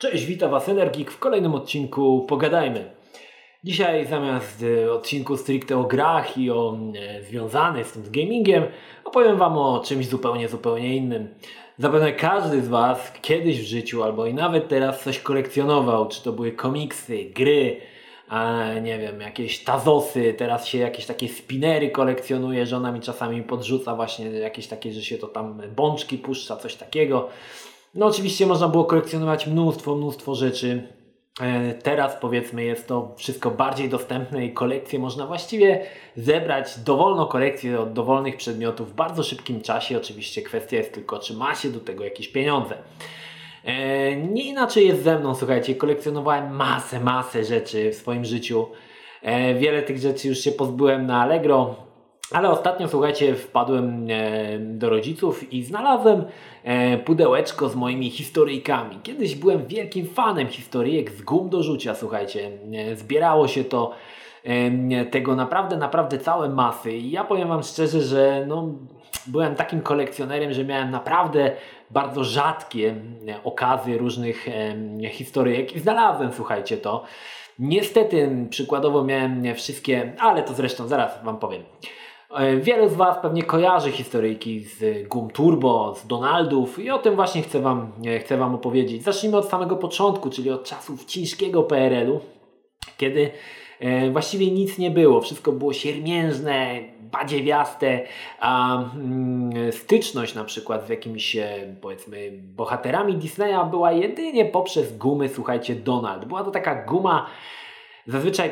Cześć, witam Was Energik w kolejnym odcinku Pogadajmy. Dzisiaj zamiast e, odcinku stricte o grach i o e, związanych z tym z gamingiem, opowiem Wam o czymś zupełnie, zupełnie innym. Zapewne każdy z Was kiedyś w życiu albo i nawet teraz coś kolekcjonował, czy to były komiksy, gry, nie wiem, jakieś tazosy, teraz się jakieś takie spinery kolekcjonuje, żona mi czasami podrzuca właśnie jakieś takie, że się to tam bączki puszcza, coś takiego. No oczywiście można było kolekcjonować mnóstwo, mnóstwo rzeczy. E, teraz powiedzmy jest to wszystko bardziej dostępne i kolekcje można właściwie zebrać, dowolną kolekcję od dowolnych przedmiotów w bardzo szybkim czasie. Oczywiście kwestia jest tylko, czy ma się do tego jakieś pieniądze. E, nie inaczej jest ze mną, słuchajcie, kolekcjonowałem masę, masę rzeczy w swoim życiu. E, wiele tych rzeczy już się pozbyłem na Allegro, ale ostatnio, słuchajcie, wpadłem e, do rodziców i znalazłem e, pudełeczko z moimi historyjkami. Kiedyś byłem wielkim fanem historyjek z gum do rzucia, słuchajcie. E, zbierało się to tego naprawdę, naprawdę całe masy. I ja powiem Wam szczerze, że no, byłem takim kolekcjonerem, że miałem naprawdę bardzo rzadkie okazje różnych historyjek i znalazłem, słuchajcie, to. Niestety, przykładowo miałem wszystkie, ale to zresztą zaraz Wam powiem. E, wielu z Was pewnie kojarzy historyjki z Gum Turbo, z Donaldów i o tym właśnie chcę Wam, e, chcę wam opowiedzieć. Zacznijmy od samego początku, czyli od czasów ciężkiego PRL-u, kiedy e, właściwie nic nie było. Wszystko było siermiężne, badziewiaste, a mm, styczność na przykład z jakimiś powiedzmy bohaterami Disneya była jedynie poprzez gumy, słuchajcie, Donald. Była to taka guma Zazwyczaj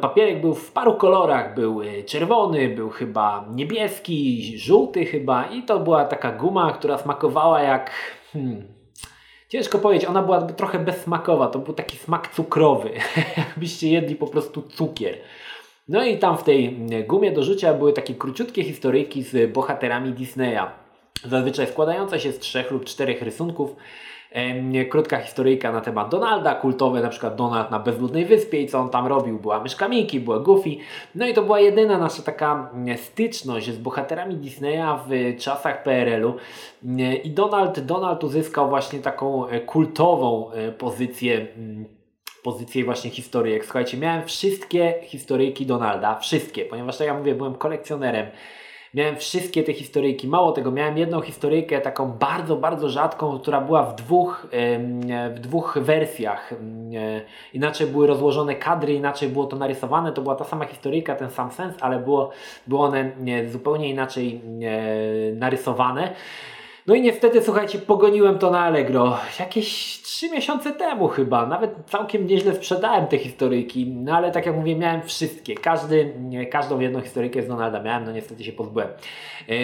papierek był w paru kolorach. Był y, czerwony, był chyba niebieski, żółty chyba i to była taka guma, która smakowała jak... Hmm, ciężko powiedzieć, ona była trochę bezsmakowa. To był taki smak cukrowy. Jakbyście jedli po prostu cukier. No i tam w tej gumie do życia były takie króciutkie historyjki z bohaterami Disneya. Zazwyczaj składające się z trzech lub czterech rysunków krótka historyjka na temat Donalda, kultowe na przykład Donald na Bezludnej Wyspie i co on tam robił. Była myszka Miki, była Goofy. No i to była jedyna nasza taka mm, styczność z bohaterami Disneya w czasach PRL-u. I Donald, Donald uzyskał właśnie taką e, kultową e, pozycję mm, pozycję właśnie historyjek. Słuchajcie, miałem wszystkie historyjki Donalda, wszystkie, ponieważ tak jak mówię, byłem kolekcjonerem. Miałem wszystkie te historyjki. Mało tego, miałem jedną historyjkę taką bardzo, bardzo rzadką, która była w dwóch, w dwóch wersjach. Inaczej były rozłożone kadry, inaczej było to narysowane. To była ta sama historyjka, ten sam sens, ale było, było one zupełnie inaczej narysowane. No i niestety, słuchajcie, pogoniłem to na Allegro jakieś 3 miesiące temu chyba. Nawet całkiem nieźle sprzedałem te historyjki, no ale tak jak mówię, miałem wszystkie. Każdy, każdą jedną historyjkę z Donalda miałem, no niestety się pozbyłem. E,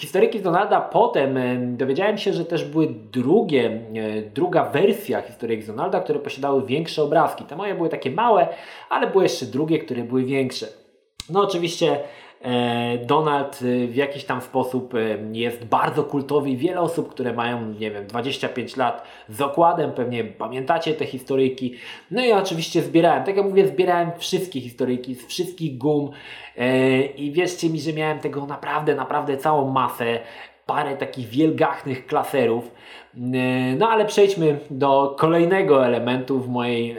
historyki z Donalda potem e, dowiedziałem się, że też były drugie, e, druga wersja historyjek z Donalda, które posiadały większe obrazki. Te moje były takie małe, ale były jeszcze drugie, które były większe. No oczywiście Donald y, w jakiś tam sposób y, jest bardzo kultowy wiele osób, które mają, nie wiem, 25 lat z okładem, pewnie pamiętacie te historyjki. No i oczywiście zbierałem, tak jak mówię, zbierałem wszystkie historyjki z wszystkich gum e, i wierzcie mi, że miałem tego naprawdę, naprawdę całą masę parę takich wielgachnych klaserów. E, no ale przejdźmy do kolejnego elementu w mojej...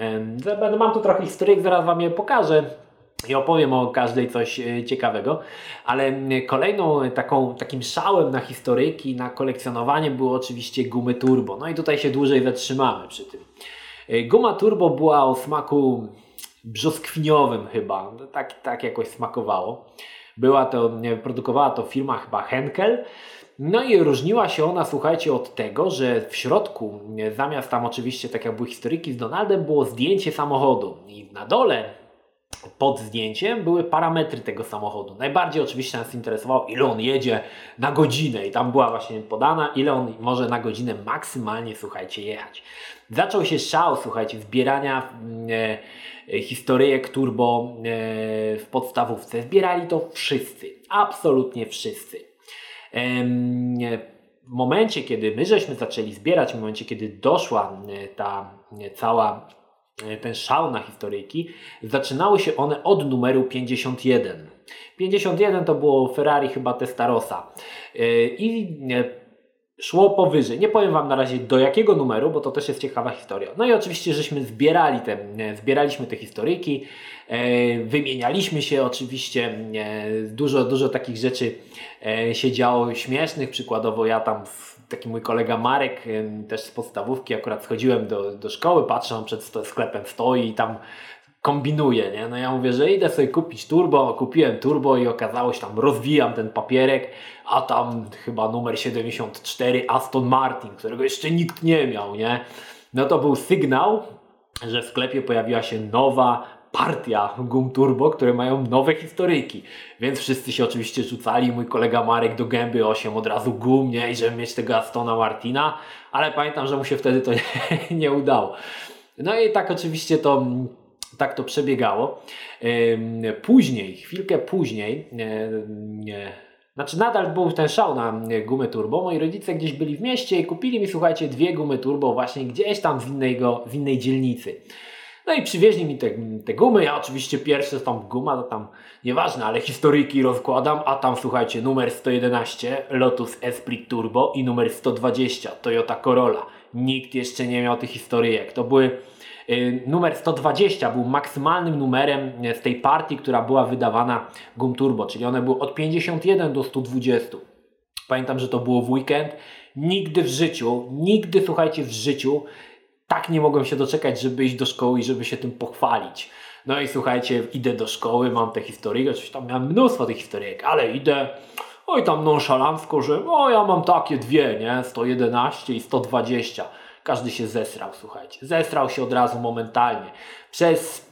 Mam tu trochę historyjek, zaraz Wam je pokażę i opowiem o każdej coś e, ciekawego, ale kolejną taką, takim szałem na historyki, na kolekcjonowanie było oczywiście gumy turbo. No i tutaj się dłużej zatrzymamy przy tym. E, guma turbo była o smaku brzoskwiniowym chyba, tak, tak jakoś smakowało. Była to, produkowała to firma chyba Henkel. No i różniła się ona, słuchajcie, od tego, że w środku, zamiast tam oczywiście, tak jak były historyki z Donaldem, było zdjęcie samochodu. I na dole pod zdjęciem były parametry tego samochodu. Najbardziej oczywiście nas interesowało, ile on jedzie na godzinę i tam była właśnie podana, ile on może na godzinę maksymalnie, słuchajcie, jechać. Zaczął się szał, słuchajcie, zbierania mm, e, historyjek turbo e, w podstawówce. Zbierali to wszyscy, absolutnie wszyscy. E, w momencie, kiedy my żeśmy zaczęli zbierać, w momencie, kiedy doszła e, ta e, cała E, ten szał na historyjki, zaczynały się one od numeru 51. 51 to było Ferrari chyba Testarossa. E, I e, szło powyżej. Nie powiem Wam na razie do jakiego numeru, bo to też jest ciekawa historia. No i oczywiście, żeśmy zbierali te, zbieraliśmy te historyjki, e, wymienialiśmy się oczywiście, e, dużo, dużo takich rzeczy e, się działo śmiesznych, przykładowo ja tam taki mój kolega Marek, też z podstawówki, akurat schodziłem do, do szkoły, patrzę, on przed sklepem stoi i tam kombinuje, nie? No ja mówię, że idę sobie kupić turbo, kupiłem turbo i okazało się tam, rozwijam ten papierek, a tam chyba numer 74 Aston Martin, którego jeszcze nikt nie miał, nie? No to był sygnał, że w sklepie pojawiła się nowa partia gum turbo, które mają nowe historyjki. Więc wszyscy się oczywiście rzucali, mój kolega Marek do gęby 8 od razu gum, nie? I żeby mieć tego Astona Martina, ale pamiętam, że mu się wtedy to nie, nie udało. No i tak oczywiście to tak to przebiegało. Później, chwilkę później, znaczy nadal był ten szał na gumę turbo. Moi rodzice gdzieś byli w mieście i kupili mi, słuchajcie, dwie gumy turbo właśnie gdzieś tam w, innego, w innej dzielnicy. No i przywieźli mi te, te gumy. Ja oczywiście pierwsze tam guma, to tam nieważne, ale historyjki rozkładam, a tam słuchajcie, numer 111 Lotus Esprit Turbo i numer 120 Toyota Corolla. Nikt jeszcze nie miał tych historyjek. To były Y, numer 120 był maksymalnym numerem z tej partii, która była wydawana Gum Turbo, czyli one były od 51 do 120. Pamiętam, że to było w weekend. Nigdy w życiu, nigdy słuchajcie, w życiu tak nie mogłem się doczekać, żeby iść do szkoły i żeby się tym pochwalić. No i słuchajcie, idę do szkoły, mam te historie, oczywiście tam miałem mnóstwo tych historyjek, ale idę, oj tam nonszalancko, że o ja mam takie dwie, nie, 111 i 120. Każdy się zesrał, słuchajcie. Zesrał się od razu momentalnie. Przez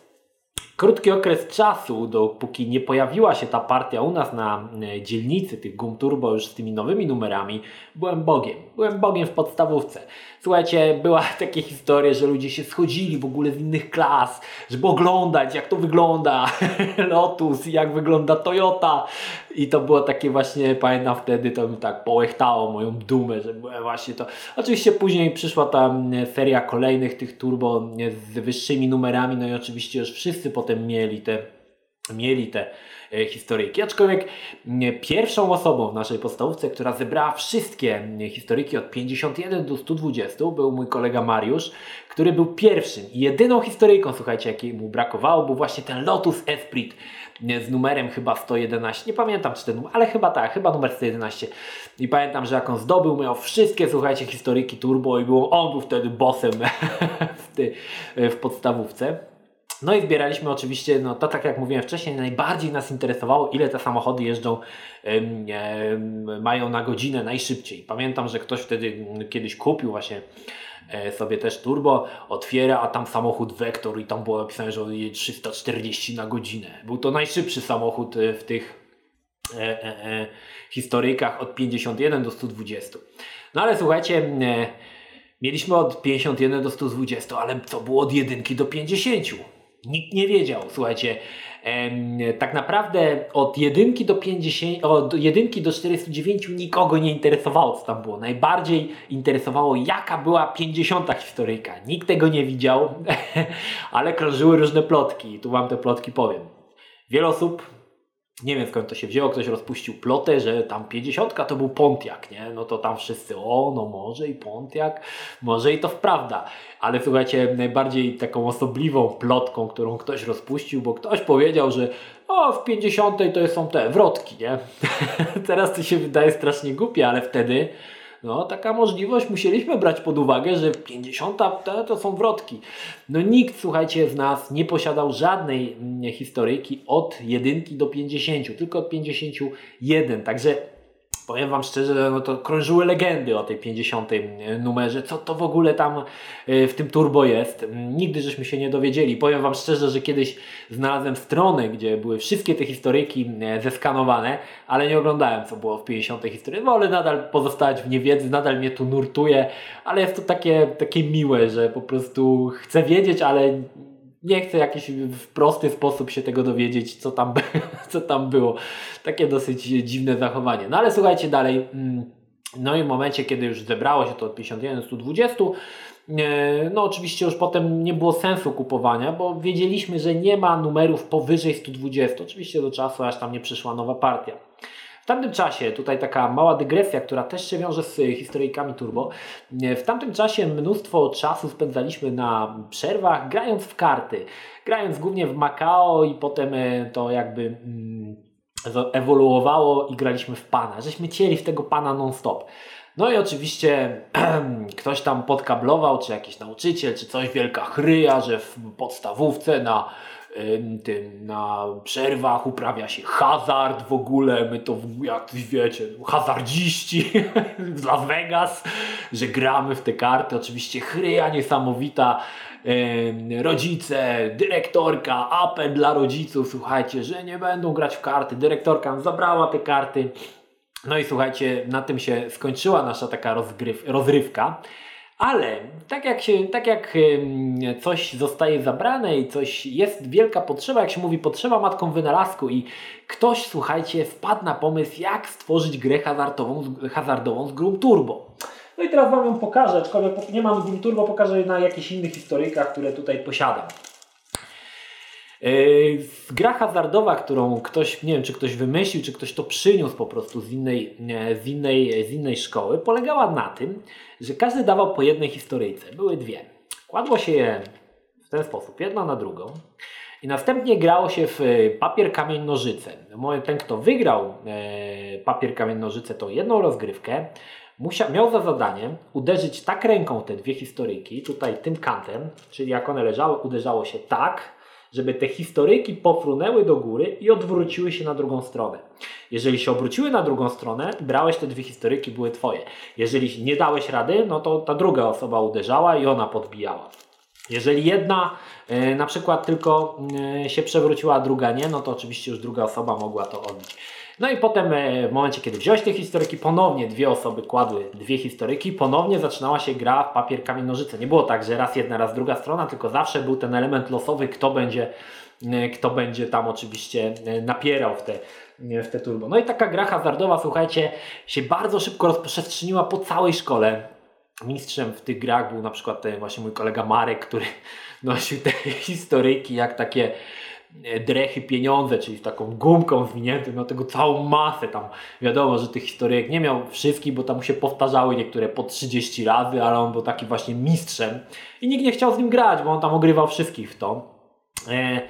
krótki okres czasu, dopóki nie pojawiła się ta partia u nas na e, dzielnicy tych gum turbo już z tymi nowymi numerami, byłem Bogiem. Byłem Bogiem w podstawówce. Słuchajcie, była takie historie, że ludzie się schodzili w ogóle z innych klas, żeby oglądać jak to wygląda Lotus, jak wygląda Toyota i to było takie właśnie, pamiętam wtedy, to mi tak połechtało moją dumę, że byłem właśnie to. Oczywiście później przyszła ta seria kolejnych tych turbo z wyższymi numerami, no i oczywiście już wszyscy potem mieli te mieli te e, historyjki. Aczkolwiek pierwszą osobą w naszej podstawówce, która zebrała wszystkie historyjki od 51 do 120 był mój kolega Mariusz, który był pierwszym i jedyną historyjką, słuchajcie, jakiej mu brakowało, był właśnie ten Lotus Esprit z numerem chyba 111. Nie pamiętam czy ten numer, ale chyba tak, chyba numer 111. I pamiętam, że jak on zdobył, miał wszystkie, słuchajcie, historyjki turbo i było, on był wtedy bossem w, ty, w podstawówce. No i zbieraliśmy oczywiście, no to tak jak mówiłem wcześniej, najbardziej nas interesowało, ile te samochody jeżdżą, mają na godzinę najszybciej. Pamiętam, że ktoś wtedy kiedyś kupił właśnie sobie też turbo, otwiera, a tam samochód Vector i tam było napisane, że on jedzie 340 na godzinę. Był to najszybszy samochód e, w tych e, e, e, historykach od 51 do 120. No ale słuchajcie, e, mieliśmy od 51 do 120, ale co było od 1 do 50? Nikt nie wiedział, słuchajcie. Tak naprawdę od jedynki do 50, od jedynki do 409 nikogo nie interesowało, co tam było. Najbardziej interesowało, jaka była 50 historyjka. Nikt tego nie widział, ale krążyły różne plotki. Tu Wam te plotki powiem. Wiele osób nie wiem skąd to się wzięło, ktoś rozpuścił plotę, że tam 50 to był Pontiac, nie? No to tam wszyscy, o no może i Pontiac, może i to wprawda. Ale słuchajcie, najbardziej taką osobliwą plotką, którą ktoś rozpuścił, bo ktoś powiedział, że o w 50 to są te wrotki, nie? Teraz to się wydaje strasznie głupie, ale wtedy no, taka możliwość musieliśmy brać pod uwagę, że 50 to, to są wrotki. No nikt, słuchajcie, z nas nie posiadał żadnej mm, historyjki od 1 do 50, tylko od 51. Także powiem Wam szczerze, no to krążyły legendy o tej 50 numerze, co to w ogóle tam e, w tym turbo jest. Nigdy żeśmy się nie dowiedzieli. Powiem Wam szczerze, że kiedyś znalazłem stronę, gdzie były wszystkie te historyjki e, zeskanowane, ale nie oglądałem co było w 50 historii. Wolę nadal pozostać w niewiedzy, nadal mnie tu nurtuje, ale jest to takie, takie miłe, że po prostu chcę wiedzieć, ale nie chcę jakiś w prosty sposób się tego dowiedzieć, co tam, co tam było. Takie dosyć dziwne zachowanie. No ale słuchajcie dalej. Mm, no i w momencie, kiedy już zebrało się to od 51 do 120, e, no oczywiście już potem nie było sensu kupowania, bo wiedzieliśmy, że nie ma numerów powyżej 120. Oczywiście do czasu, aż tam nie przyszła nowa partia tamtym czasie, tutaj taka mała dygresja, która też się wiąże z historyjkami turbo, w tamtym czasie mnóstwo czasu spędzaliśmy na przerwach grając w karty. Grając głównie w Macao i potem e, to jakby mm, ewoluowało i graliśmy w pana. Żeśmy cieli w tego pana non-stop. No i oczywiście ktoś tam podkablował, czy jakiś nauczyciel, czy coś, wielka chryja, że w podstawówce na tym, na przerwach uprawia się hazard w ogóle, my to jak wiecie, hazardziści z Las Vegas, że gramy w te karty, oczywiście chryja niesamowita, rodzice, dyrektorka, apel dla rodziców, słuchajcie, że nie będą grać w karty, dyrektorka zabrała te karty, no i słuchajcie, na tym się skończyła nasza taka rozgryw, rozrywka. Ale tak jak, się, tak jak coś zostaje zabrane i coś jest wielka potrzeba, jak się mówi potrzeba matką wynalazku i ktoś, słuchajcie, wpadł na pomysł jak stworzyć grę hazardową, hazardową z Grum Turbo. No i teraz Wam ją pokażę, aczkolwiek nie mam Grum Turbo, pokażę na jakichś innych historykach, które tutaj posiadam. Yy, gra hazardowa, którą ktoś, nie wiem czy ktoś wymyślił, czy ktoś to przyniósł po prostu z innej, z innej, z innej szkoły, polegała na tym, że każdy dawał po jednej historyjce. Były dwie. Kładło się je w ten sposób, jedna na drugą. I następnie grało się w papier, kamień, nożyce. Ten, kto wygrał e, papier, kamień, nożyce, to jedną rozgrywkę, musiał, miał za zadanie uderzyć tak ręką te dwie historyjki, tutaj tym kantem, czyli jak one leżały, uderzało się tak, żeby te historyjki pofrunęły do góry i odwróciły się na drugą stronę. Jeżeli się obróciły na drugą stronę, brałeś te dwie historyjki, były twoje. Jeżeli nie dałeś rady, no to ta druga osoba uderzała i ona podbijała. Jeżeli jedna e, na przykład tylko e, się przewróciła, a druga nie, no to oczywiście już druga osoba mogła to odbić. No i potem e, w momencie, kiedy wziąłeś te historyki, ponownie dwie osoby kładły dwie historyki, ponownie zaczynała się gra w papier, kamień, nożyce. Nie było tak, że raz jedna, raz druga strona, tylko zawsze był ten element losowy, kto będzie, e, kto będzie tam oczywiście e, napierał w te, w te turbo. No i taka gra hazardowa, słuchajcie, się bardzo szybko rozprzestrzeniła po całej szkole. Mistrzem w tych grach był na przykład właśnie mój kolega Marek, który nosił te historyjki jak takie drechy pieniądze, czyli taką gumką zwiniętym, miał tego całą masę tam. Wiadomo, że tych historyjek nie miał wszystkich, bo tam się powtarzały niektóre po 30 razy, ale on był taki właśnie mistrzem i nikt nie chciał z nim grać, bo on tam ogrywał wszystkich w to. E,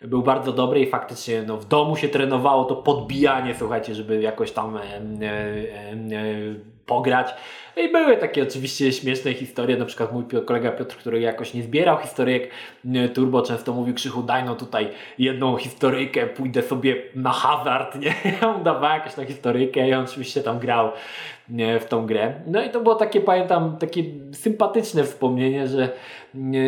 był bardzo dobry i faktycznie no, w domu się trenowało to podbijanie, słuchajcie, żeby jakoś tam e, e, e, pograć. No I były takie oczywiście śmieszne historie, na przykład mój kolega Piotr, który jakoś nie zbierał historyjek Turbo, często mówił Krzychu, daj no tutaj jedną historyjkę, pójdę sobie na hazard, nie? Ja mu dawałem jakąś tą historyjkę i on oczywiście tam grał w tą grę. No i to było takie, pamiętam, takie sympatyczne wspomnienie, że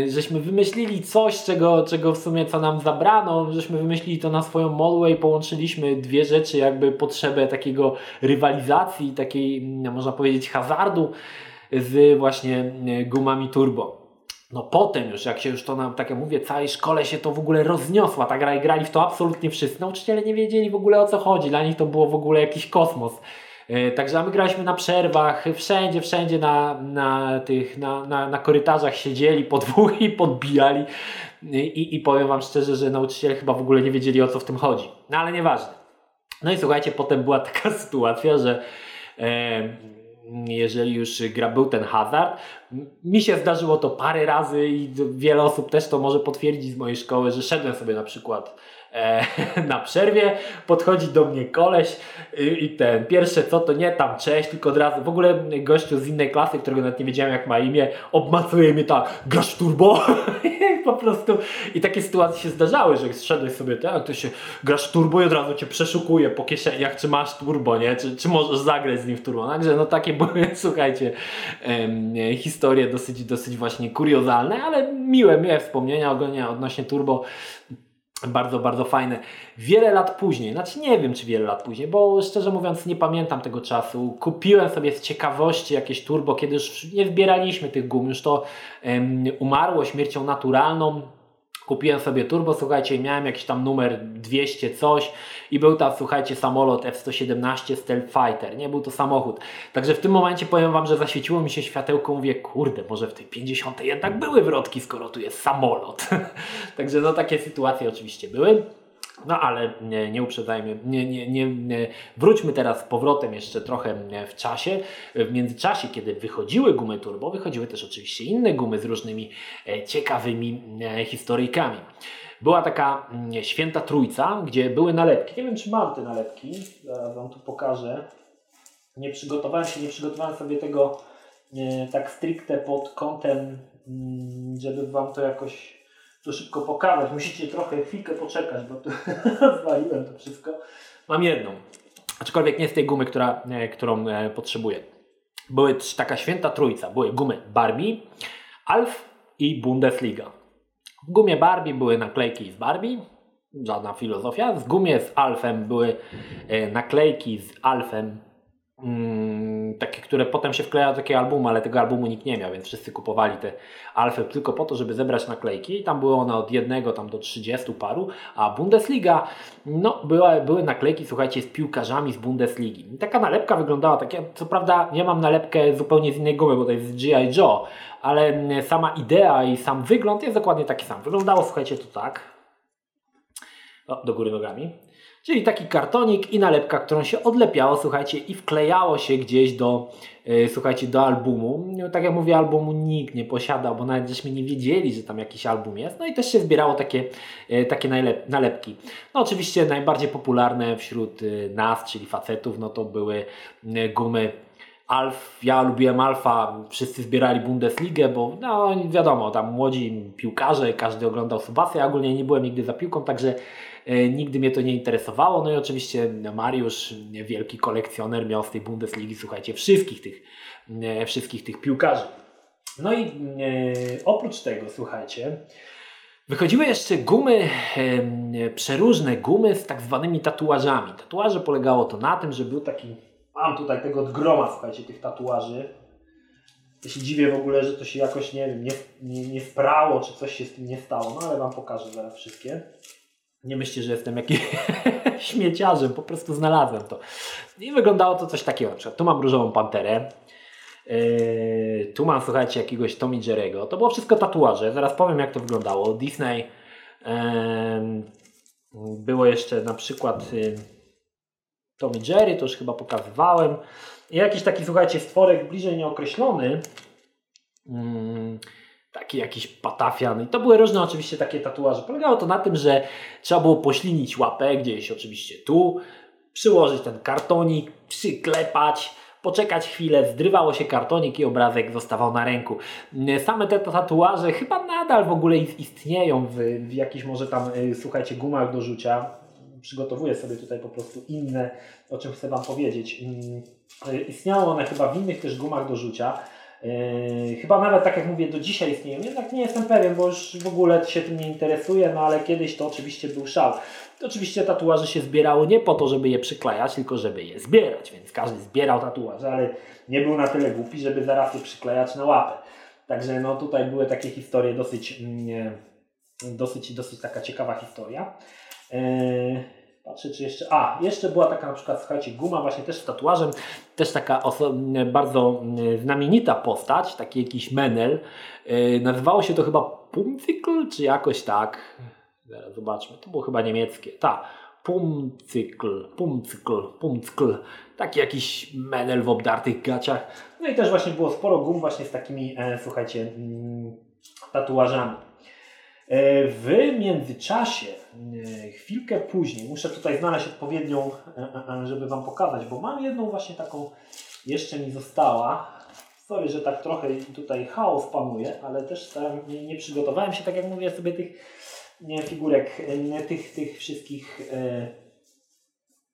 żeśmy wymyślili coś, czego, czego w sumie co nam zabrano, żeśmy wymyślili to na swoją modłę i połączyliśmy dwie rzeczy, jakby potrzebę takiego rywalizacji, takiej, można powiedzieć, hazardu z właśnie gumami turbo. No potem już, jak się już to nam, tak jak mówię, całej szkole się to w ogóle rozniosła, ta gra i grali w to absolutnie wszyscy. Nauczyciele nie wiedzieli w ogóle o co chodzi, dla nich to było w ogóle jakiś kosmos. E, także my graliśmy na przerwach, wszędzie, wszędzie na, na tych, na, na, na korytarzach siedzieli po dwóch i podbijali. I, I powiem Wam szczerze, że nauczyciele chyba w ogóle nie wiedzieli o co w tym chodzi. No ale nieważne. No i słuchajcie, potem była taka sytuacja, że e, jeżeli już gra był ten hazard, mi się zdarzyło to parę razy i wiele osób też to może potwierdzić z mojej szkoły, że szedłem sobie na przykład e, na przerwie, podchodzi do mnie koleś y, i ten, pierwsze co to nie tam cześć, tylko od razu, w ogóle gościu z innej klasy, którego nawet nie wiedziałem jak ma imię, obmacuje mnie tak, grasz turbo? po prostu i takie sytuacje się zdarzały, że szedłeś sobie tak, to się grasz turbo i od razu cię przeszukuje po kieszeniach, czy masz turbo, nie? Czy, czy możesz zagrać z nim w turbo. Także no takie były, słuchajcie, em, historie dosyć, dosyć właśnie kuriozalne, ale miłe, miłe wspomnienia ogólnie odnośnie turbo bardzo, bardzo fajne. Wiele lat później, znaczy nie wiem czy wiele lat później, bo szczerze mówiąc nie pamiętam tego czasu. Kupiłem sobie z ciekawości jakieś turbo, kiedy już nie zbieraliśmy tych gum, już to um, umarło śmiercią naturalną. Kupiłem sobie turbo, słuchajcie, miałem jakiś tam numer 200 coś i był tam, słuchajcie, samolot F-117 Stealth Fighter, nie był to samochód. Także w tym momencie powiem Wam, że zaświeciło mi się światełko, mówię, kurde, może w tej 50 jednak były wrotki, skoro tu jest samolot. Także no takie sytuacje oczywiście były. No ale nie, nie uprzedzajmy, nie, nie, nie, nie, wróćmy teraz z powrotem jeszcze trochę w czasie. W międzyczasie, kiedy wychodziły gumy turbo, wychodziły też oczywiście inne gumy z różnymi e, ciekawymi e, historyjkami. Była taka mm, święta trójca, gdzie były nalepki. Nie wiem, czy mam te nalepki, zaraz Wam tu pokażę. Nie przygotowałem się, nie przygotowałem sobie tego e, tak stricte pod kątem, mm, żeby Wam to jakoś to szybko pokazać. Musicie trochę chwilkę poczekać, bo tu zwaliłem to wszystko. Mam jedną, aczkolwiek nie z tej gumy, która, e, którą e, potrzebuję. Były taka święta trójca. Były gumy Barbie, Alf i Bundesliga. W gumie Barbie były naklejki z Barbie, żadna filozofia. W gumie z Alfem były e, naklejki z Alfem Mm, takie, które potem się wkleja do takiego albumu, ale tego albumu nikt nie miał, więc wszyscy kupowali te alfy tylko po to, żeby zebrać naklejki i tam były one od jednego tam do 30 paru, a Bundesliga, no była, były naklejki, słuchajcie, z piłkarzami z Bundesligi. Taka nalepka wyglądała tak, ja, co prawda nie mam nalepkę zupełnie z innej gumy, bo to jest G.I. Joe, ale mm, sama idea i sam wygląd jest dokładnie taki sam. Wyglądało, słuchajcie, to tak, o, do góry nogami. Czyli taki kartonik i nalepka, którą się odlepiało, słuchajcie, i wklejało się gdzieś do, yy, słuchajcie, do albumu. Tak jak mówię, albumu nikt nie posiadał, bo nawet żeśmy nie wiedzieli, że tam jakiś album jest. No i też się zbierało takie, yy, takie nalepki. No oczywiście najbardziej popularne wśród yy, nas, czyli facetów, no to były gumy Alf, ja lubiłem Alfa, wszyscy zbierali Bundesligę, bo no wiadomo, tam młodzi piłkarze, każdy oglądał Subasy, ja ogólnie nie byłem nigdy za piłką, także nigdy mnie to nie interesowało. No i oczywiście Mariusz, wielki kolekcjoner, miał z tej Bundesligi, słuchajcie, wszystkich tych, e, wszystkich tych piłkarzy. No i e, oprócz tego, słuchajcie, Wychodziły jeszcze gumy, e, przeróżne gumy z tak zwanymi tatuażami. Tatuaże polegało to na tym, że był taki Mam tutaj tego groma, słuchajcie, tych tatuaży. Ja się dziwię w ogóle, że to się jakoś, nie wiem, nie, nie, nie sprało, czy coś się z tym nie stało. No ale Wam pokażę zaraz wszystkie. Nie myślcie, że jestem jakimś śmieciarzem, po prostu znalazłem to. I wyglądało to coś takiego. Tu mam różową panterę. Yy, tu mam, słuchajcie, jakiegoś Tommy Jerego. To było wszystko tatuaże. Zaraz powiem, jak to wyglądało. Disney. Yy, było jeszcze na przykład. Yy, Tom i Jerry, to już chyba pokazywałem. I jakiś taki, słuchajcie, stworek bliżej nieokreślony. Hmm, taki jakiś patafian. I to były różne oczywiście takie tatuaże. Polegało to na tym, że trzeba było poślinić łapę gdzieś oczywiście tu, przyłożyć ten kartonik, przyklepać, poczekać chwilę, zdrywało się kartonik i obrazek zostawał na ręku. Same te tatuaże chyba nadal w ogóle istnieją w, w jakichś może tam, y, słuchajcie, gumach do rzucia przygotowuję sobie tutaj po prostu inne, o czym chcę Wam powiedzieć. Mm, istniało one chyba w innych też gumach do rzucia. Yy, chyba nawet tak jak mówię, do dzisiaj istnieją. Jednak nie jestem pewien, bo już w ogóle się tym nie interesuję, no ale kiedyś to oczywiście był szał. Oczywiście tatuaże się zbierało nie po to, żeby je przyklejać, tylko żeby je zbierać, więc każdy zbierał tatuaże, ale nie był na tyle głupi, żeby zaraz je przyklejać na łapę. Także no tutaj były takie historie dosyć, mm, dosyć, dosyć taka ciekawa historia. Yy, patrzę, czy jeszcze. A, jeszcze była taka na przykład, słuchajcie, guma właśnie też z tatuażem, też taka bardzo znamienita postać, taki jakiś menel. Yy, nazywało się to chyba Pumcykl, czy jakoś tak. Zaraz zobaczmy, to było chyba niemieckie. Tak. Pumcykl, Pumcykl, Pumcykl. Taki jakiś menel w obdartych gaciach. No i też właśnie było sporo gum właśnie z takimi, e, słuchajcie, tatuażami. E, w międzyczasie, e, chwilkę później, muszę tutaj znaleźć odpowiednią, e, żeby Wam pokazać, bo mam jedną właśnie taką, jeszcze mi została. Sorry, że tak trochę tutaj chaos panuje, ale też nie, nie przygotowałem się, tak jak mówię sobie, tych figurek, tych, tych wszystkich.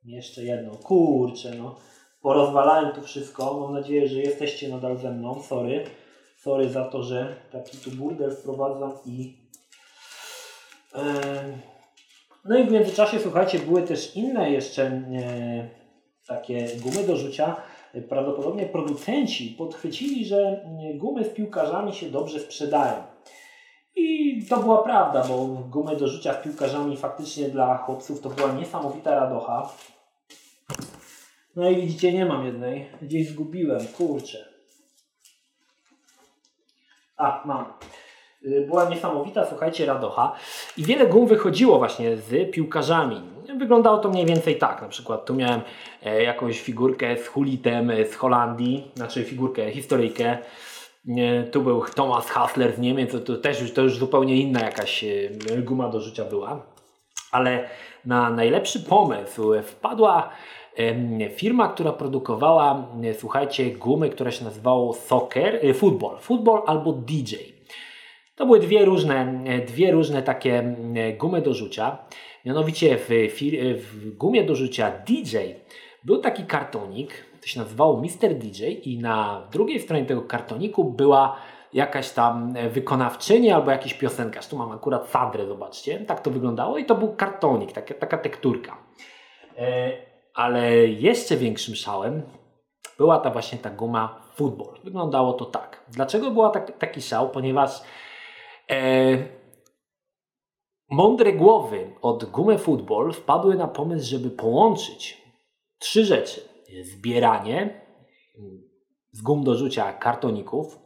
jeszcze jedno, kurczę, no. Porozwalałem tu wszystko. Mam nadzieję, że jesteście nadal ze mną. Sorry. Sorry za to, że taki tu burdel wprowadzam i no i w międzyczasie, słuchajcie, były też inne jeszcze e, takie gumy do rzucia. Prawdopodobnie producenci podchwycili, że gumy z piłkarzami się dobrze sprzedają. I to była prawda, bo gumy do rzucia z piłkarzami faktycznie dla chłopców to była niesamowita radocha. No i widzicie, nie mam jednej. Gdzieś zgubiłem, kurczę. A, mam. Y, była niesamowita, słuchajcie, radocha i wiele gum wychodziło właśnie z piłkarzami. Wyglądało to mniej więcej tak, na przykład tu miałem e, jakąś figurkę z Hulitem z Holandii, znaczy figurkę, historyjkę, tu był Thomas Hassler z Niemiec, to też już, to już zupełnie inna jakaś guma do życia była. Ale na najlepszy pomysł wpadła firma, która produkowała, słuchajcie, gumy, które się nazywało Soccer, e, Football, Football albo DJ. To były dwie różne, dwie różne takie gumy do rzucia. Mianowicie w, w gumie do rzucia DJ był taki kartonik, to się nazywało Mr. DJ i na drugiej stronie tego kartoniku była jakaś tam wykonawczyni albo jakiś piosenkarz. Tu mam akurat Sadrę, zobaczcie. Tak to wyglądało i to był kartonik, taka, taka tekturka. E, ale jeszcze większym szałem była ta właśnie ta guma Football. Wyglądało to tak. Dlaczego była tak, taki szał? Ponieważ e, mądre głowy od gumy Football wpadły na pomysł, żeby połączyć trzy rzeczy. Zbieranie z gum do rzucia kartoników,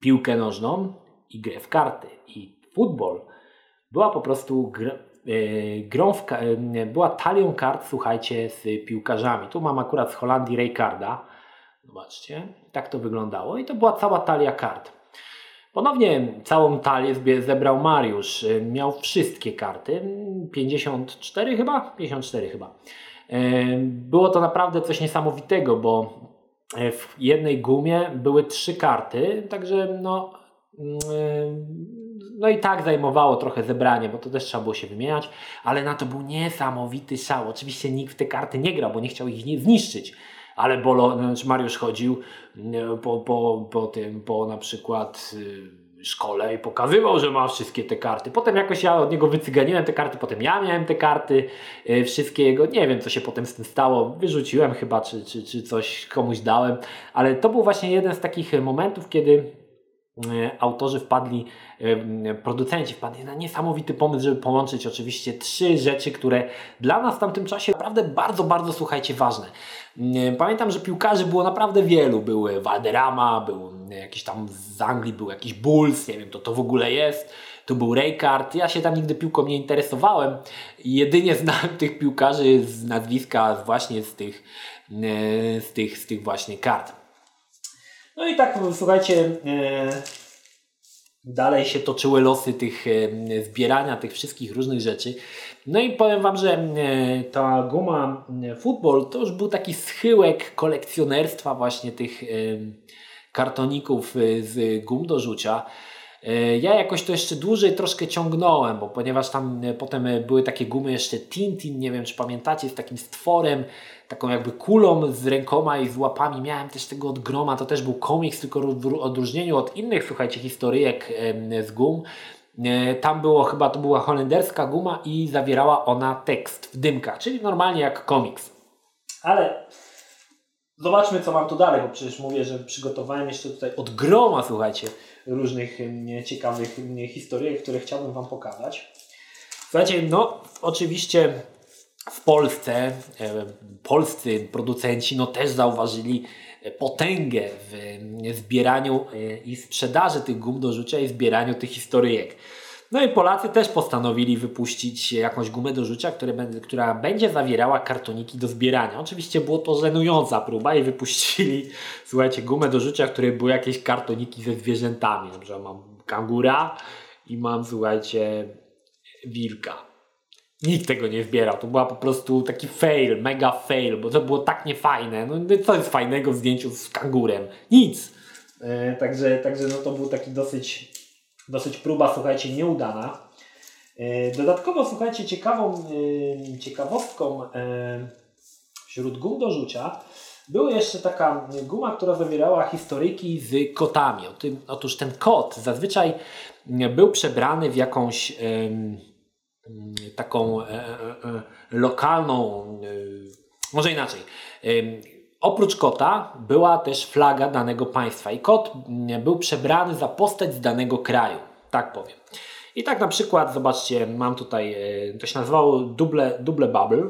piłkę nożną i grę w karty. I futbol była po prostu gr e, grą w, e, była talią kart, słuchajcie, z piłkarzami. Tu mam akurat z Holandii Rijkaarda. Zobaczcie, tak to wyglądało. I to była cała talia kart. Ponownie całą talię zebrał Mariusz. E, miał wszystkie karty. 54 chyba? 54 chyba. Było to naprawdę coś niesamowitego, bo w jednej gumie były trzy karty, także no, mm, no i tak zajmowało trochę zebranie, bo to też trzeba było się wymieniać, ale na to był niesamowity szał. Oczywiście nikt w te karty nie grał, bo nie chciał ich zniszczyć, ale Bolo, znaczy Mariusz chodził po, po, po tym, po na przykład y, szkole i pokazywał, że ma wszystkie te karty. Potem jakoś ja od niego wycyganiłem te karty, potem ja miałem te karty, yy, wszystkie jego, nie wiem co się potem z tym stało, wyrzuciłem chyba, czy, czy, czy coś komuś dałem, ale to był właśnie jeden z takich momentów, kiedy autorzy wpadli, e, producenci wpadli na niesamowity pomysł, żeby połączyć oczywiście trzy rzeczy, które dla nas w tamtym czasie naprawdę bardzo, bardzo słuchajcie ważne. E, pamiętam, że piłkarzy było naprawdę wielu. Były Valderrama, był jakiś tam z Anglii, był jakiś Bulls, nie wiem, to to w ogóle jest. Tu był Raycard. Ja się tam nigdy piłką nie interesowałem. Jedynie znałem tych piłkarzy z nazwiska właśnie z tych, z tych, z tych właśnie kart. No i tak, słuchajcie, e, dalej się toczyły losy tych e, zbierania tych wszystkich różnych rzeczy. No i powiem Wam, że e, ta guma Football to już był taki schyłek kolekcjonerstwa właśnie tych kartoników z gum do rzucia. Ja jakoś to jeszcze dłużej troszkę ciągnąłem, bo ponieważ tam potem były takie gumy jeszcze Tintin, nie wiem czy pamiętacie, z takim stworem, taką jakby kulą z rękoma i z łapami. Miałem też tego od groma, to też był komiks, tylko w odróżnieniu od innych, słuchajcie, historyjek z gum. E, tam było chyba, to była holenderska guma i zawierała ona tekst w dymkach, czyli normalnie jak komiks. Ale zobaczmy, co mam tu dalej, bo przecież mówię, że przygotowałem jeszcze tutaj od groma, słuchajcie, różnych ciekawych historyjek, które chciałbym Wam pokazać. Słuchajcie, no oczywiście w Polsce e, polscy producenci no też zauważyli potęgę w zbieraniu e, i sprzedaży tych gum do rzucia i zbieraniu tych historyjek. No i Polacy też postanowili wypuścić jakąś gumę do rzucia, która będzie zawierała kartoniki do zbierania. Oczywiście było to żenująca próba i wypuścili, słuchajcie, gumę do rzucia, w której były jakieś kartoniki ze zwierzętami. Na przykład mam kangura i mam, słuchajcie, wilka. Nikt tego nie zbierał. To była po prostu taki fail, mega fail, bo to było tak niefajne. No co jest fajnego w zdjęciu z kangurem? Nic. E, także, także no to był taki dosyć, dosyć próba, słuchajcie, nieudana. E, dodatkowo, słuchajcie, ciekawą e, ciekawostką e, wśród gum do rzucia była jeszcze taka guma, która zawierała historyjki z kotami. Otóż ten kot zazwyczaj był przebrany w jakąś taką lokalną, może inaczej. Oprócz kota była też flaga danego państwa i kot mm, był przebrany za postać z danego kraju, tak powiem. I tak na przykład, zobaczcie, mam tutaj, to się nazywało Double, Double Bubble.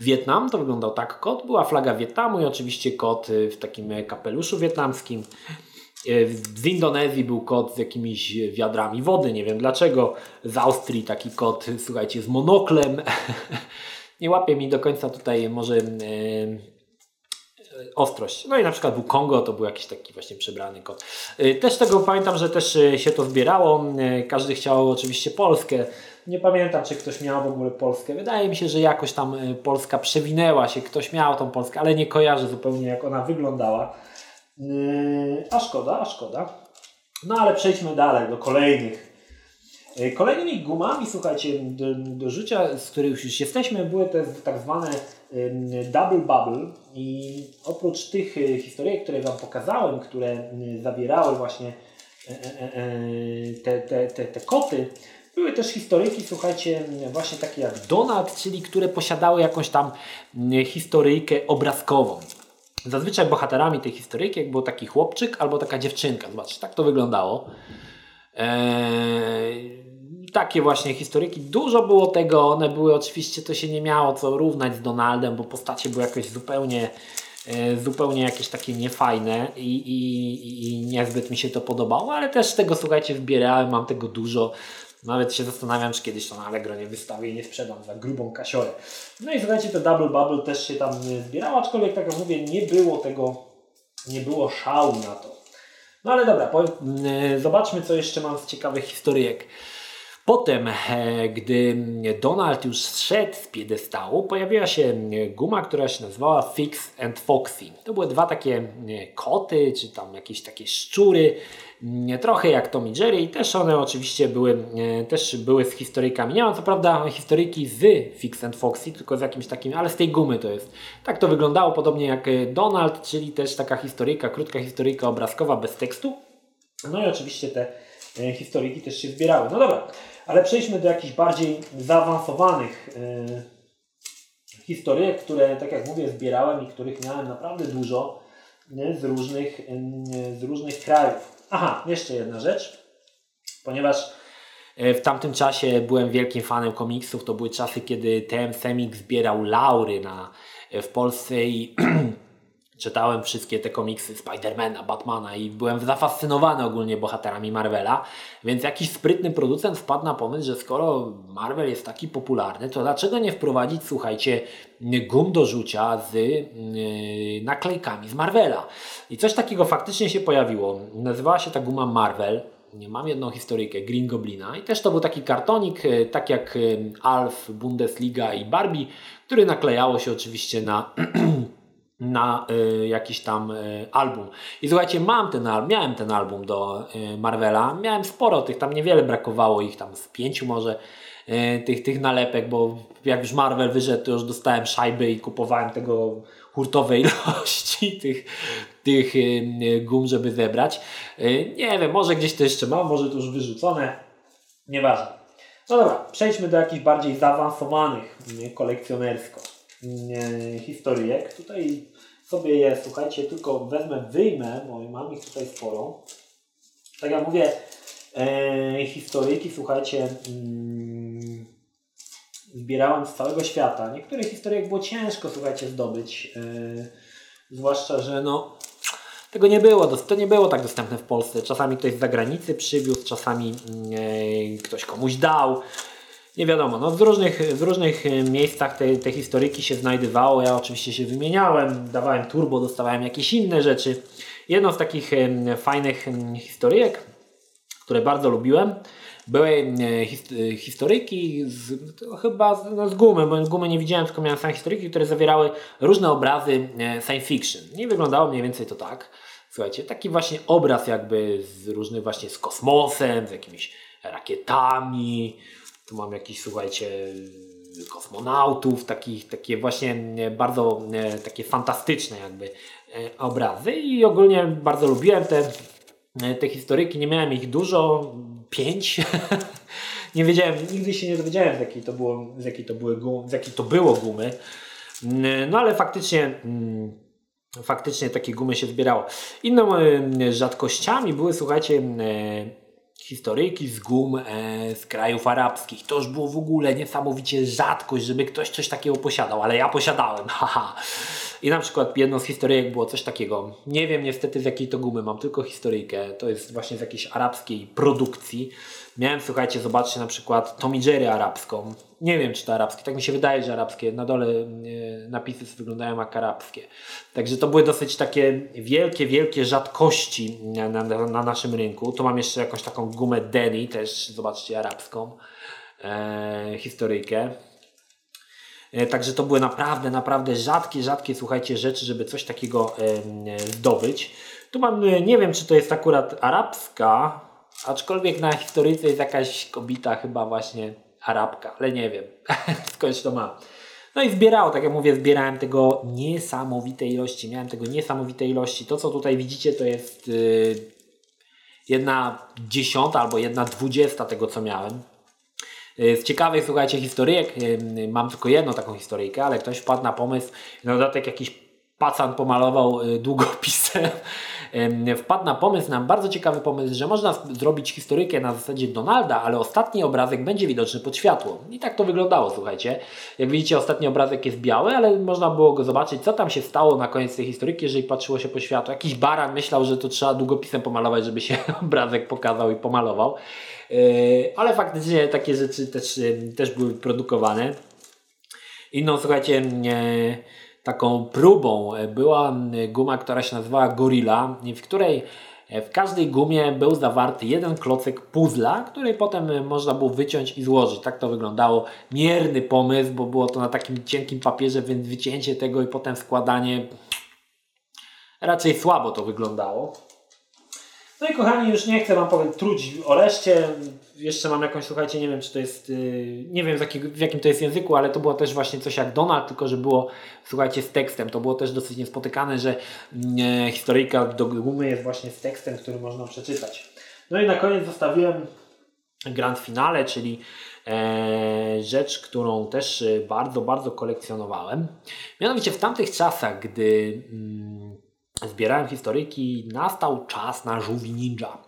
Wietnam, to wyglądał tak kot, była flaga Wietnamu i oczywiście kot w takim kapeluszu wietnamskim. Z Indonezji był kot z jakimiś wiadrami wody, nie wiem dlaczego. Z Austrii taki kot, słuchajcie, z monoklem. nie łapie mi do końca tutaj może ostrość. No i na przykład był Kongo, to był jakiś taki właśnie przebrany kot. Też tego pamiętam, że też się to zbierało. Każdy chciał oczywiście Polskę. Nie pamiętam, czy ktoś miał w ogóle Polskę. Wydaje mi się, że jakoś tam y, Polska przewinęła się. Ktoś miał tą Polskę, ale nie kojarzę zupełnie, jak ona wyglądała. A szkoda, a szkoda. No ale przejdźmy dalej do kolejnych. Yy, kolejnymi gumami, słuchajcie, do, do rzucia, z których już jesteśmy, były te tak zwane double bubble i oprócz tych y, historii, które Wam pokazałem, które zawierały właśnie e, e, e, te, te, te, te koty, były też historyjki, słuchajcie, właśnie takie jak Donald, czyli które posiadały jakąś tam historyjkę obrazkową. Zazwyczaj bohaterami tej historyjki był taki chłopczyk albo taka dziewczynka. Zobaczcie, tak to wyglądało. Eee, takie właśnie historyki. Dużo było tego. One były oczywiście, to się nie miało co równać z Donaldem, bo postacie były jakoś zupełnie e, zupełnie jakieś takie niefajne i, i, i niezbyt mi się to podobało, ale też tego słuchajcie wbierałem, mam tego dużo. Nawet się zastanawiam, czy kiedyś to na Allegro nie wystawię i nie sprzedam za grubą kasiorę. No i słuchajcie, to Double Bubble też się tam zbierało, aczkolwiek tak jak mówię, nie było tego, nie było szału na to. No ale dobra, mm, zobaczmy co jeszcze mam z ciekawych historyjek. Potem, e, gdy Donald już zszedł z piedestału, pojawiła się guma, która się nazywała Fix and Foxy. To były dwa takie koty, czy tam jakieś takie szczury, trochę jak Tom Jerry i też one oczywiście były, też były z historykami. Nie mam co prawda historyki z Fix and Foxy, tylko z jakimś takim, ale z tej gumy to jest. Tak to wyglądało, podobnie jak Donald, czyli też taka historyjka, krótka historyjka obrazkowa bez tekstu. No i oczywiście te e, historyki też się zbierały. No dobra, ale przejdźmy do jakichś bardziej zaawansowanych historyjek, które, tak jak mówię, zbierałem i których miałem naprawdę dużo z różnych, z różnych krajów. Aha, jeszcze jedna rzecz, ponieważ e, w tamtym czasie byłem wielkim fanem komiksów. To były czasy, kiedy TM Semik zbierał laury na, w Polsce i czytałem wszystkie te komiksy Spidermana, Batmana i byłem zafascynowany ogólnie bohaterami Marvela, więc jakiś sprytny producent wpadł na pomysł, że skoro Marvel jest taki popularny, to dlaczego nie wprowadzić, słuchajcie, gum do rzucia z yy, naklejkami z Marvela. I coś takiego faktycznie się pojawiło. Nazywała się ta guma Marvel. Mam jedną historyjkę Green Goblina i też to był taki kartonik, y, tak jak y, Alf, Bundesliga i Barbie, który naklejało się oczywiście na na y, jakiś tam y, album. I słuchajcie, mam ten miałem ten album do y, Marvela, miałem sporo tych, tam niewiele brakowało ich, tam z pięciu może y, tych, tych nalepek, bo jak już Marvel wyszedł, to już dostałem szajby i kupowałem tego hurtowej ilości tych, tych y, gum, żeby zebrać. Y, nie wiem, może gdzieś to jeszcze mam, może to już wyrzucone, nieważne. No dobra, przejdźmy do jakichś bardziej zaawansowanych kolekcjonersko historyjek. Tutaj sobie je, słuchajcie, tylko wezmę, wyjmę, bo mam ich tutaj sporo. Tak jak mówię, e, historyjki, słuchajcie, mm, zbierałem z całego świata. Niektóre historyjek było ciężko, słuchajcie, zdobyć. E, zwłaszcza, że no, tego nie było, to nie było tak dostępne w Polsce. Czasami ktoś z zagranicy przywiózł, czasami e, ktoś komuś dał nie wiadomo, no w różnych, w różnych e, miejscach te, te historyki się znajdowało. Ja oczywiście się wymieniałem, dawałem turbo, dostawałem jakieś inne rzeczy. Jedną z takich e, fajnych historyjek, które bardzo lubiłem, były e, hist historyki z, chyba z, no z gumy, bo gumy nie widziałem, tylko miałem same historyki, które zawierały różne obrazy science fiction. I wyglądało mniej więcej to tak. Słuchajcie, taki właśnie obraz jakby z różnych właśnie z kosmosem, z jakimiś rakietami, tu mam jakiś, słuchajcie, kosmonautów, takich, takie właśnie e, bardzo e, takie fantastyczne jakby e, obrazy i ogólnie bardzo lubiłem te, te historyki, nie miałem ich dużo, pięć. nie wiedziałem, nigdy się nie dowiedziałem z jakiej to, było, z jakiej to, były z jakiej to było gumy. No ale faktycznie mm, faktycznie takie gumy się zbierało. Inną rzadkościami były, słuchajcie, historyjki z gum e, z krajów arabskich. To już było w ogóle niesamowicie rzadkość, żeby ktoś coś takiego posiadał, ale ja posiadałem, haha. I na przykład jedną z historyjek było coś takiego. Nie wiem niestety z jakiej to gumy, mam tylko historyjkę. To jest właśnie z jakiejś arabskiej produkcji. Miałem, słuchajcie, zobaczcie na przykład Tommy Jerry arabską. Nie wiem, czy to arabskie. Tak mi się wydaje, że arabskie. Na dole e, napisy wyglądają jak arabskie. Także to były dosyć takie wielkie, wielkie rzadkości na, na, na naszym rynku. Tu mam jeszcze jakąś taką gumę Denny, też zobaczcie, arabską e, historyjkę. E, także to były naprawdę, naprawdę rzadkie, rzadkie, słuchajcie, rzeczy, żeby coś takiego e, zdobyć. Tu mam, e, nie wiem, czy to jest akurat arabska, aczkolwiek na historyjce jest jakaś kobita, chyba właśnie arabka, ale nie wiem, skądś to ma. No i zbierało, tak jak mówię, zbierałem tego niesamowite ilości, miałem tego niesamowite ilości. To, co tutaj widzicie, to jest yy, jedna dziesiąta albo jedna dwudziesta tego, co miałem. Y, z ciekawych, słuchajcie, historyjek, y, mam tylko jedną taką historyjkę, ale ktoś wpadł na pomysł, na dodatek jakiś pacan pomalował y, długopisem, wpadł na pomysł, na bardzo ciekawy pomysł, że można zrobić historykę na zasadzie Donalda, ale ostatni obrazek będzie widoczny pod światło. I tak to wyglądało, słuchajcie. Jak widzicie, ostatni obrazek jest biały, ale można było go zobaczyć, co tam się stało na koniec tej historyki, jeżeli patrzyło się po światło. Jakiś baran myślał, że to trzeba długopisem pomalować, żeby się obrazek pokazał i pomalował. E, ale faktycznie takie rzeczy też, e, też były produkowane. Inną, słuchajcie, taką próbą była guma, która się nazywała Gorilla, w której w każdej gumie był zawarty jeden klocek puzla, który potem można było wyciąć i złożyć. Tak to wyglądało. Mierny pomysł, bo było to na takim cienkim papierze, więc wycięcie tego i potem składanie raczej słabo to wyglądało. No i kochani, już nie chcę Wam powiem, truć o reszcie. Jeszcze mam jakąś, słuchajcie, nie wiem czy to jest, yy, nie wiem w jakim to jest języku, ale to było też właśnie coś jak Donald, tylko że było, słuchajcie, z tekstem. To było też dosyć niespotykane, że yy, historyjka do gumy jest właśnie z tekstem, który można przeczytać. No i na koniec zostawiłem grand finale, czyli e, rzecz, którą też e, bardzo, bardzo kolekcjonowałem. Mianowicie w tamtych czasach, gdy mm, zbierałem historyki, nastał czas na żółwi ninja.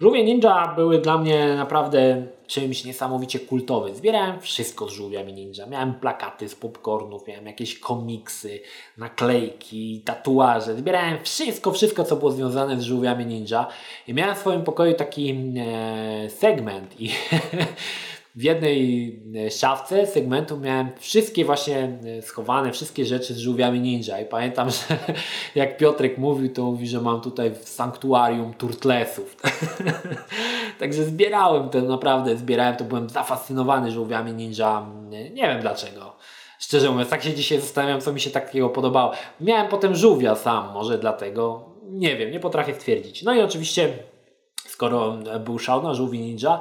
Żółwie ninja były dla mnie naprawdę czymś niesamowicie kultowym. Zbierałem wszystko z żółwiami ninja. Miałem plakaty z popcornów, miałem jakieś komiksy, naklejki, tatuaże. Zbierałem wszystko, wszystko co było związane z żółwiami ninja. I miałem w swoim pokoju taki e, segment i w jednej e, szafce segmentu miałem wszystkie właśnie e, schowane, wszystkie rzeczy z żółwiami ninja i pamiętam, że jak Piotrek mówił, to mówi, że mam tutaj sanktuarium turtlesów. Także zbierałem to, naprawdę zbierałem to, byłem zafascynowany żółwiami ninja, nie wiem dlaczego. Szczerze mówiąc, tak się dzisiaj zastanawiam, co mi się takiego podobało. Miałem potem żółwia sam, może dlatego, nie wiem, nie potrafię stwierdzić. No i oczywiście, skoro był szał na żółwi ninja,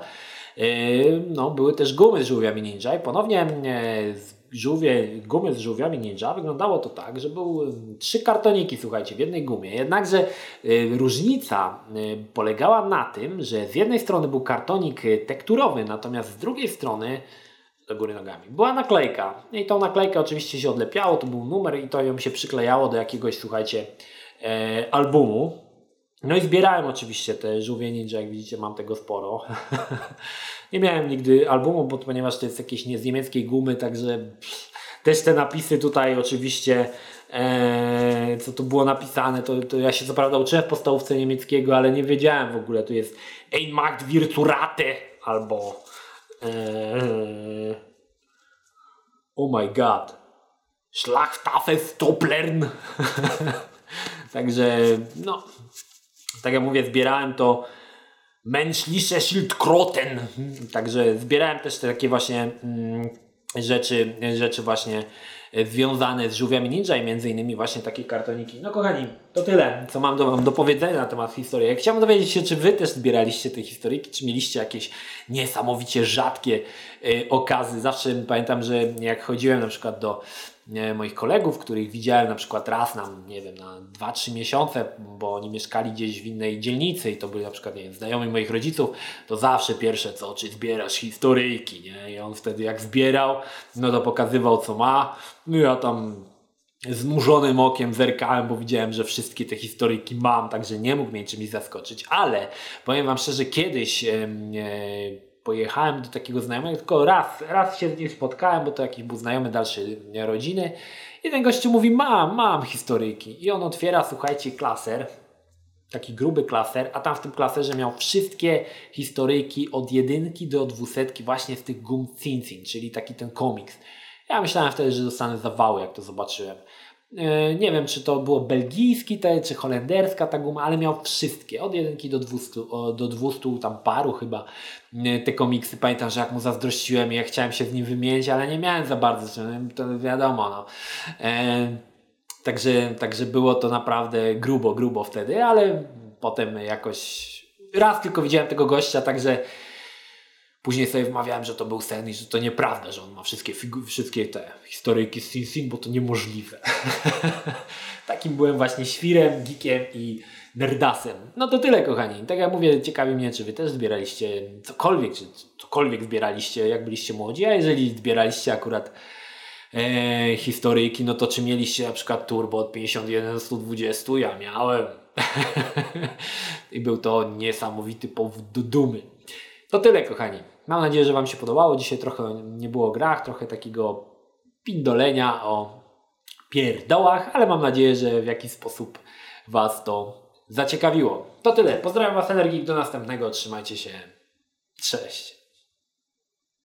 no, były też gumy z żółwiami ninja i ponownie yy, żółwie, gumy z żółwiami ninja wyglądało to tak, że były yy, trzy kartoniki, słuchajcie, w jednej gumie. Jednakże różnica polegała na tym, że z jednej strony był kartonik tekturowy, natomiast z drugiej strony do góry nogami. Była naklejka i tą naklejkę oczywiście się odlepiało, to był numer i to ją się przyklejało do jakiegoś, słuchajcie, albumu. No i zbierałem oczywiście te żółwie ninja, jak widzicie mam tego sporo. nie miałem nigdy albumu, bo ponieważ to jest jakieś nie z niemieckiej gumy, także też te napisy tutaj oczywiście e, co tu było napisane, to, to ja się co prawda uczyłem w podstawówce niemieckiego, ale nie wiedziałem w ogóle, tu jest Ein Macht Virturate albo e, Oh my god Schlachtaffe Stoplern Także no tak jak mówię, zbierałem to Menschliche Schildkröten. Także zbierałem też te takie właśnie mm, rzeczy, rzeczy właśnie związane z żółwiami ninja i między innymi właśnie takie kartoniki. No kochani, to tyle, co mam do, do powiedzenia na temat historii. Chciałbym dowiedzieć się, czy wy też zbieraliście te historyki, czy mieliście jakieś niesamowicie rzadkie y, okazy. Zawsze pamiętam, że jak chodziłem na przykład do moich kolegów, których widziałem na przykład raz na, nie wiem, na 2-3 miesiące, bo oni mieszkali gdzieś w innej dzielnicy i to byli na przykład, nie wiem, znajomi moich rodziców, to zawsze pierwsze co, czy zbierasz historyjki, nie? I on wtedy jak zbierał, no to pokazywał co ma, no ja tam zmurzonym okiem zerkałem, bo widziałem, że wszystkie te historyjki mam, także nie mógł mnie czymś zaskoczyć, ale powiem Wam szczerze, kiedyś e, pojechałem do takiego znajomego, tylko raz, raz się z nim spotkałem, bo to jakiś był znajomy dalszej rodziny. I ten gościu mówi, mam, mam historyjki. I on otwiera, słuchajcie, klaser, taki gruby klaser, a tam w tym klaserze miał wszystkie historyjki od jedynki do dwusetki właśnie z tych gum Cincin, czyli taki ten komiks. Ja myślałem wtedy, że dostanę zawały, jak to zobaczyłem. E, nie wiem, czy to było belgijski te, czy holenderska ta guma, ale miał wszystkie, od jedynki do 200, do 200 tam paru chyba e, te komiksy. Pamiętam, że jak mu zazdrościłem i ja chciałem się z nim wymienić, ale nie miałem za bardzo, to wiadomo. No. E, także, także było to naprawdę grubo, grubo wtedy, ale potem jakoś raz tylko widziałem tego gościa, także Później sobie wmawiałem, że to był sen i że to nieprawda, że on ma wszystkie, wszystkie te historyjki z Sin Sin, bo to niemożliwe. Takim byłem właśnie świrem, geekiem i nerdasem. No to tyle kochani. Tak jak mówię, ciekawi mnie, czy wy też zbieraliście cokolwiek, czy cokolwiek zbieraliście, jak byliście młodzi, a jeżeli zbieraliście akurat e, historyjki, no to czy mieliście na przykład turbo od 51 do 120? Ja miałem. I był to niesamowity powód do dumy. To tyle, kochani. Mam nadzieję, że Wam się podobało. Dzisiaj trochę nie było o grach, trochę takiego pindolenia o pierdołach, ale mam nadzieję, że w jakiś sposób Was to zaciekawiło. To tyle. Pozdrawiam Was, Energik. Do następnego. Trzymajcie się. Cześć.